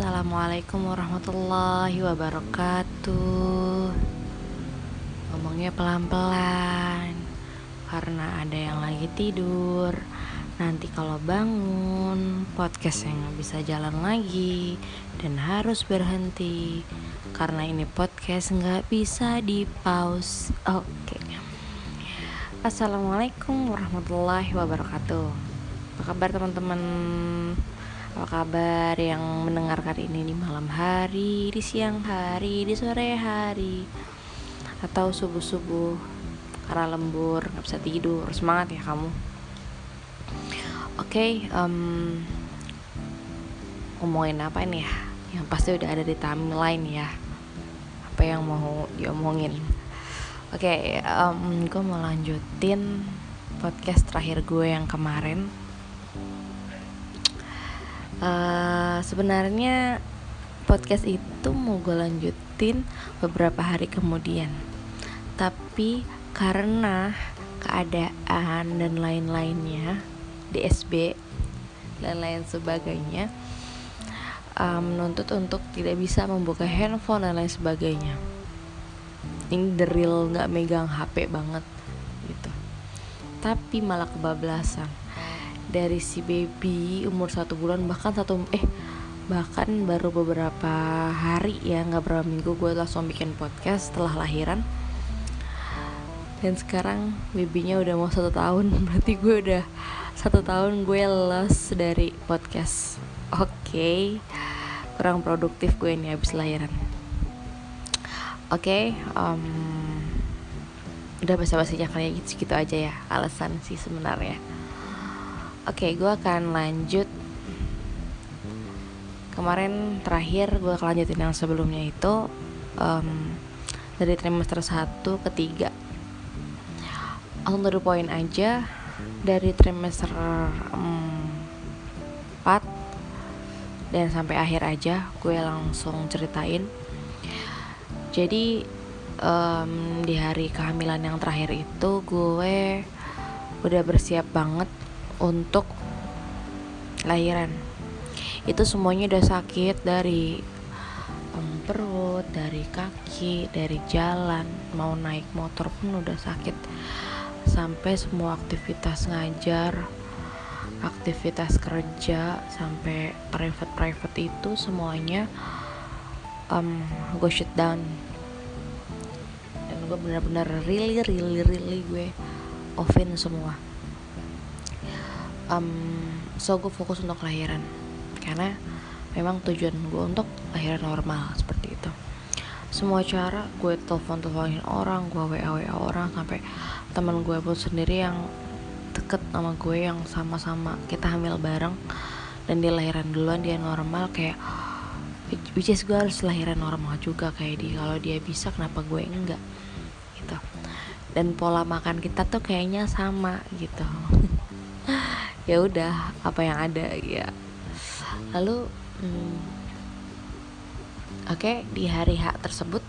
Assalamualaikum warahmatullahi wabarakatuh. Ngomongnya pelan-pelan Karena ada yang lagi tidur. Nanti kalau bangun Podcastnya nggak bisa jalan lagi Dan harus berhenti. Karena ini podcast nggak bisa di pause Oke. Assalamualaikum warahmatullahi wabarakatuh. Apa kabar teman-teman apa kabar yang mendengarkan ini di malam hari, di siang hari, di sore hari? Atau subuh-subuh karena lembur, gak bisa tidur. Semangat ya kamu. Oke, okay, um, ngomongin apa ini ya? Yang pasti udah ada di timeline ya. Apa yang mau diomongin? Oke, okay, um, gue mau lanjutin podcast terakhir gue yang kemarin uh, sebenarnya podcast itu mau gue lanjutin beberapa hari kemudian. Tapi karena keadaan dan lain-lainnya DSB dan lain sebagainya um, menuntut untuk tidak bisa membuka handphone dan lain sebagainya. Ini real nggak megang HP banget gitu. Tapi malah kebablasan dari si baby umur satu bulan bahkan satu eh bahkan baru beberapa hari ya nggak berapa minggu gue langsung bikin podcast setelah lahiran. Dan sekarang babynya udah mau satu tahun berarti gue udah satu tahun gue lost dari podcast. Oke okay. kurang produktif gue ini habis lahiran. Oke okay, um, udah basa-basinya kayak gitu, gitu aja ya alasan sih sebenarnya Oke, okay, gue akan lanjut. Kemarin terakhir gue akan lanjutin yang sebelumnya itu um, Dari trimester 1 ke 3 Langsung to poin aja. Dari trimester um, 4 Dan sampai akhir aja gue langsung ceritain. Jadi um, di hari kehamilan yang terakhir itu gue udah bersiap banget untuk lahiran. Itu semuanya udah sakit dari um, perut dari kaki dari jalan. Mau naik motor pun udah sakit. Sampai semua aktivitas ngajar aktivitas kerja sampai private private itu semuanya um, gue shut down. Dan gue bener-bener really really really gue offin semua um, so gue fokus untuk lahiran karena memang tujuan gue untuk lahiran normal seperti itu. Semua cara gue telepon teleponin orang gue wa wa orang sampai teman gue pun sendiri yang deket sama gue yang sama-sama kita hamil bareng dan dia lahiran duluan dia normal kayak which is gue harus lahiran normal juga kayak dia. Kalau dia bisa kenapa gue enggak? Gitu. Dan pola makan kita tuh kayaknya sama gitu ya udah apa yang ada ya. Lalu hmm, oke okay, di hari H tersebut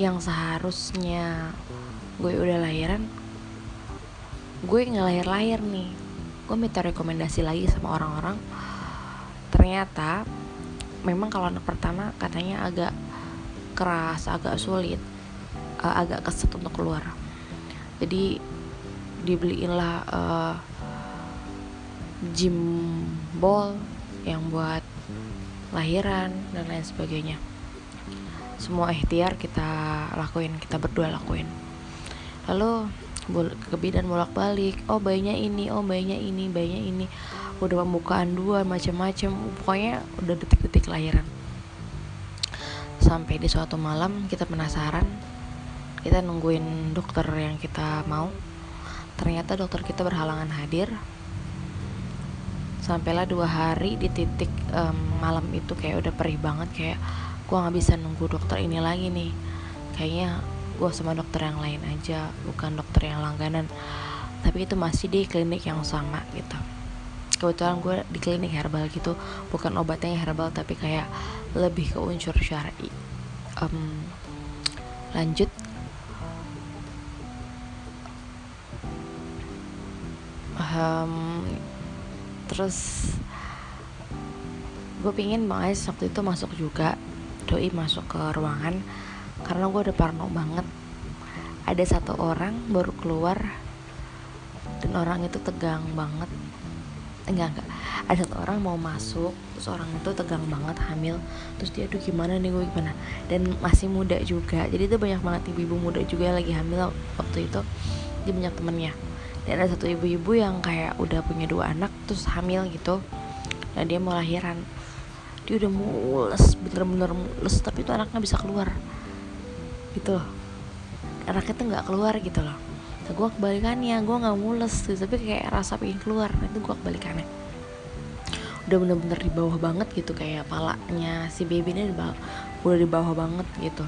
yang seharusnya gue udah lahiran gue nggak lahir-lahir nih. Gue minta rekomendasi lagi sama orang-orang. Ternyata memang kalau anak pertama katanya agak keras agak sulit uh, agak keset untuk keluar. Jadi dibeliin lah uh, gym ball yang buat lahiran dan lain sebagainya. Semua ikhtiar kita lakuin kita berdua lakuin. Lalu ke bidan bolak balik oh bayinya ini oh bayinya ini bayinya ini. Udah pembukaan dua macam-macam. Pokoknya udah detik-detik lahiran. Sampai di suatu malam kita penasaran. Kita nungguin dokter yang kita mau ternyata dokter kita berhalangan hadir. Sampailah dua hari di titik um, malam itu kayak udah perih banget kayak gue nggak bisa nunggu dokter ini lagi nih. Kayaknya gue sama dokter yang lain aja bukan dokter yang langganan. Tapi itu masih di klinik yang sama gitu. Kebetulan gue di klinik herbal gitu bukan obatnya herbal tapi kayak lebih ke unsur syari. Um, lanjut um, terus gue pingin banget waktu itu masuk juga doi masuk ke ruangan karena gue udah parno banget. Ada satu orang baru keluar dan orang itu tegang banget. Enggak enggak. Ada satu orang mau masuk terus orang itu tegang banget hamil. Terus dia tuh gimana nih gue gimana? Dan masih muda juga. Jadi itu banyak banget ibu-ibu muda juga yang lagi hamil waktu itu dia banyak temennya dan ada satu ibu-ibu yang kayak udah punya dua anak terus hamil gitu. Dan dia mau lahiran. Dia udah mules bener-bener mules tapi itu anaknya bisa keluar. Gitu anaknya tuh nggak keluar gitu loh. Nah, gue kebalikannya gue nggak mules tuh tapi kayak rasa pengen keluar. Nah, itu gue kebalikannya. Udah bener-bener di bawah banget gitu kayak palanya si baby ini di bawah, udah di bawah banget gitu.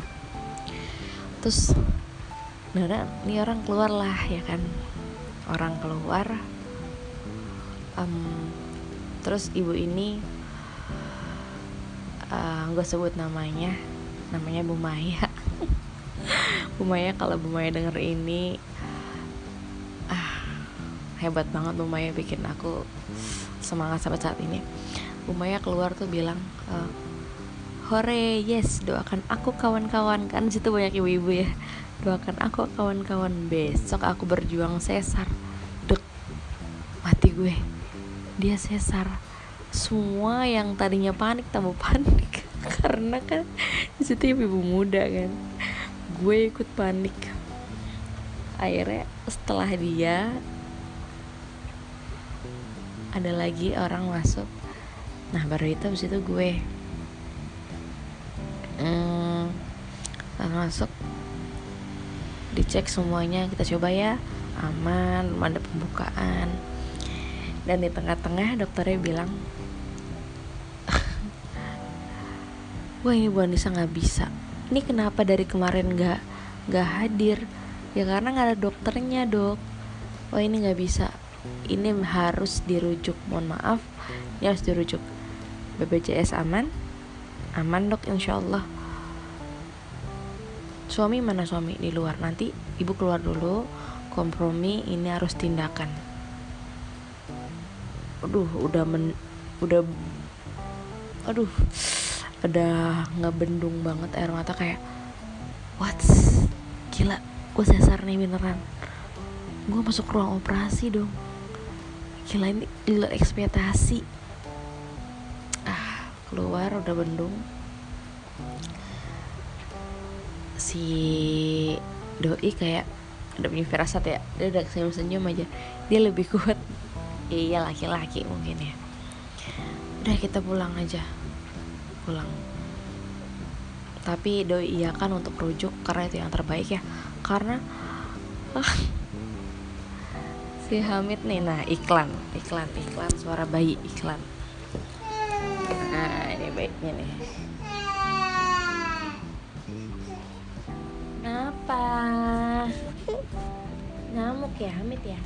Terus nah ini orang keluar lah ya kan orang keluar. Um, terus ibu ini uh, gue sebut namanya. Namanya Bu Maya. Bu Maya kalau Bu Maya denger ini ah hebat banget Bu Maya bikin aku semangat sampai saat ini. Bu Maya keluar tuh bilang uh, hore yes doakan aku kawan-kawan. Kan situ banyak ibu-ibu ya doakan aku kawan-kawan besok aku berjuang sesar. Dek mati gue. Dia sesar. Semua yang tadinya panik tambah panik. Karena kan di situ ibu muda kan. Gue ikut panik. Akhirnya setelah dia ada lagi orang masuk. Nah baru itu habis itu gue. Hmm, masuk dicek semuanya kita coba ya. Aman ada pembukaan. Dan di tengah-tengah dokternya bilang wah ini Bu Anissa nggak bisa. Ini kenapa dari kemarin nggak nggak hadir? Ya karena nggak ada dokternya dok. Wah ini nggak bisa. Ini harus dirujuk. Mohon maaf ini harus dirujuk. BPJS aman? Aman dok insya Allah suami mana suami? Di luar. Nanti ibu keluar dulu kompromi ini harus tindakan. Aduh udah men udah aduh udah ngebendung banget air mata kayak what? Gila gue sesar nih beneran. Gue masuk ruang operasi dong. Gila ini gila ekspektasi. Ah keluar udah bendung si doi kayak udah punya firasat ya dia udah senyum senyum aja. Dia lebih kuat. Iya laki-laki mungkin ya. Udah kita pulang aja. Pulang. Tapi doi iya kan untuk rujuk karena itu yang terbaik ya. Karena ah, si Hamid nih nah iklan. Iklan iklan suara bayi iklan. Nah ini baiknya nih Ngamuk ya Hamid ya?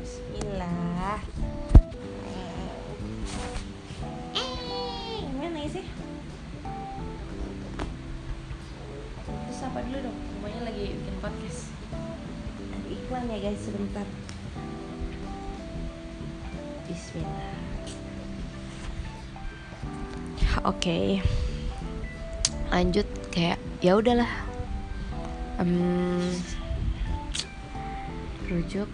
Bismillah. Eh, gimana sih? Terus apa dulu dong? Semuanya lagi bikin podcast. Ada iklan ya guys sebentar. Bismillah. Oke. Okay. Lanjut kayak ya udahlah um, rujuk.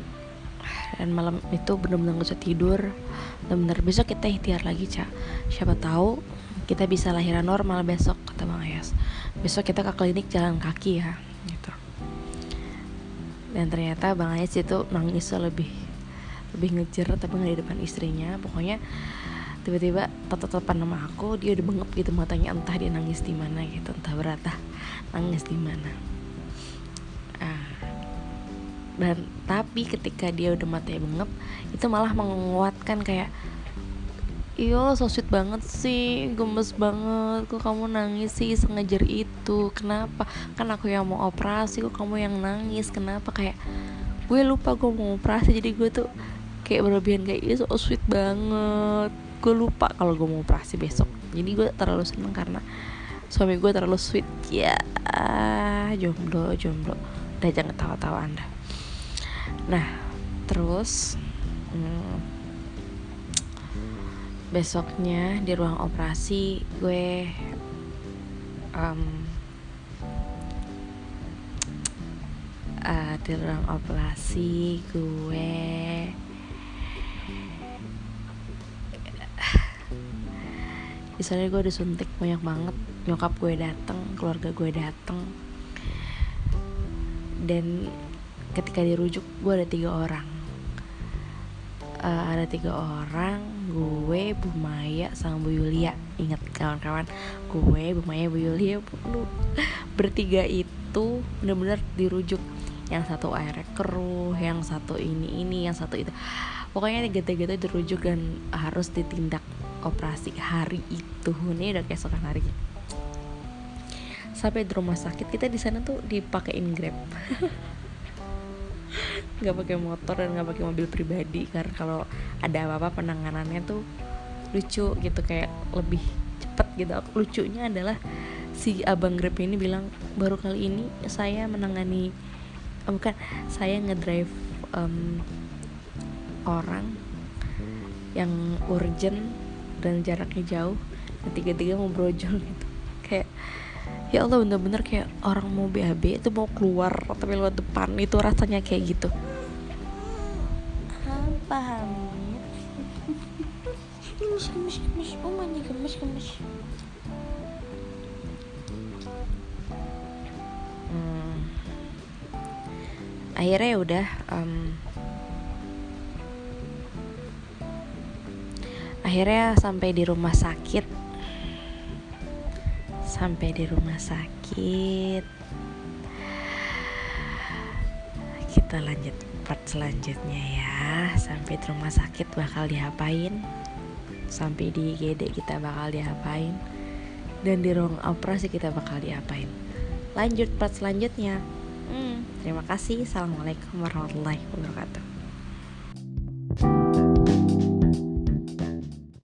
Dan malam itu benar-benar gak usah tidur. Benar-benar besok kita ikhtiar lagi cak siapa tahu kita bisa lahiran normal besok kata bang Ayas. Besok kita ke klinik jalan kaki ya gitu. Dan ternyata bang Ayas itu nangis lebih lebih ngejer tapi nggak di depan istrinya. Pokoknya tiba-tiba tatap-tatapan nama aku dia udah bengep gitu matanya entah dia nangis di mana gitu entah berata nangis di mana. Dan tapi ketika dia udah matanya bengep itu malah menguatkan kayak Iya so sweet banget sih Gemes banget Kok kamu nangis sih sengaja itu Kenapa? Kan aku yang mau operasi Kok kamu yang nangis Kenapa? Kayak Gue lupa gue mau operasi Jadi gue tuh Kayak berlebihan kayak Iya so sweet banget. Gue lupa kalau gue mau operasi besok. Jadi gue terlalu seneng karena suami gue terlalu sweet. Ya jomblo jomblo. Udah jangan tawa-tawa anda nah terus hmm, besoknya di ruang operasi gue um, uh, di ruang operasi gue di sana gue disuntik banyak banget. Nyokap gue datang keluarga gue datang dan ketika dirujuk gue ada tiga orang. Uh, ada tiga orang gue Bu Maya sama Bu Yulia. Ingat kawan-kawan gue Bu Maya Bu Yulia lu. Bertiga itu bener-bener dirujuk. Yang satu airnya keruh yang satu ini ini yang satu itu. Pokoknya tiga-tiga itu dirujuk dan harus ditindak operasi hari itu. Ini udah keesokan harinya. Sampai di rumah sakit kita di sana tuh dipakein grab nggak pakai motor dan nggak pakai mobil pribadi karena kalau ada apa-apa penanganannya tuh lucu gitu kayak lebih cepet gitu. Lucunya adalah si abang grab ini bilang baru kali ini saya menangani oh bukan saya ngedrive um, orang yang urgent dan jaraknya jauh dan tiga-tiga mau brojol gitu ya Allah bener-bener kayak orang mau BAB itu mau keluar tapi lewat depan itu rasanya kayak gitu. Apa gemes gemes gemes. Oh gemes gemes. Hmm. akhirnya ya udah um, akhirnya sampai di rumah sakit sampai di rumah sakit. Kita lanjut part selanjutnya ya. Sampai di rumah sakit bakal diapain? Sampai di GD kita bakal diapain? Dan di ruang operasi kita bakal diapain? Lanjut part selanjutnya. Hmm, terima kasih. Assalamualaikum warahmatullahi wabarakatuh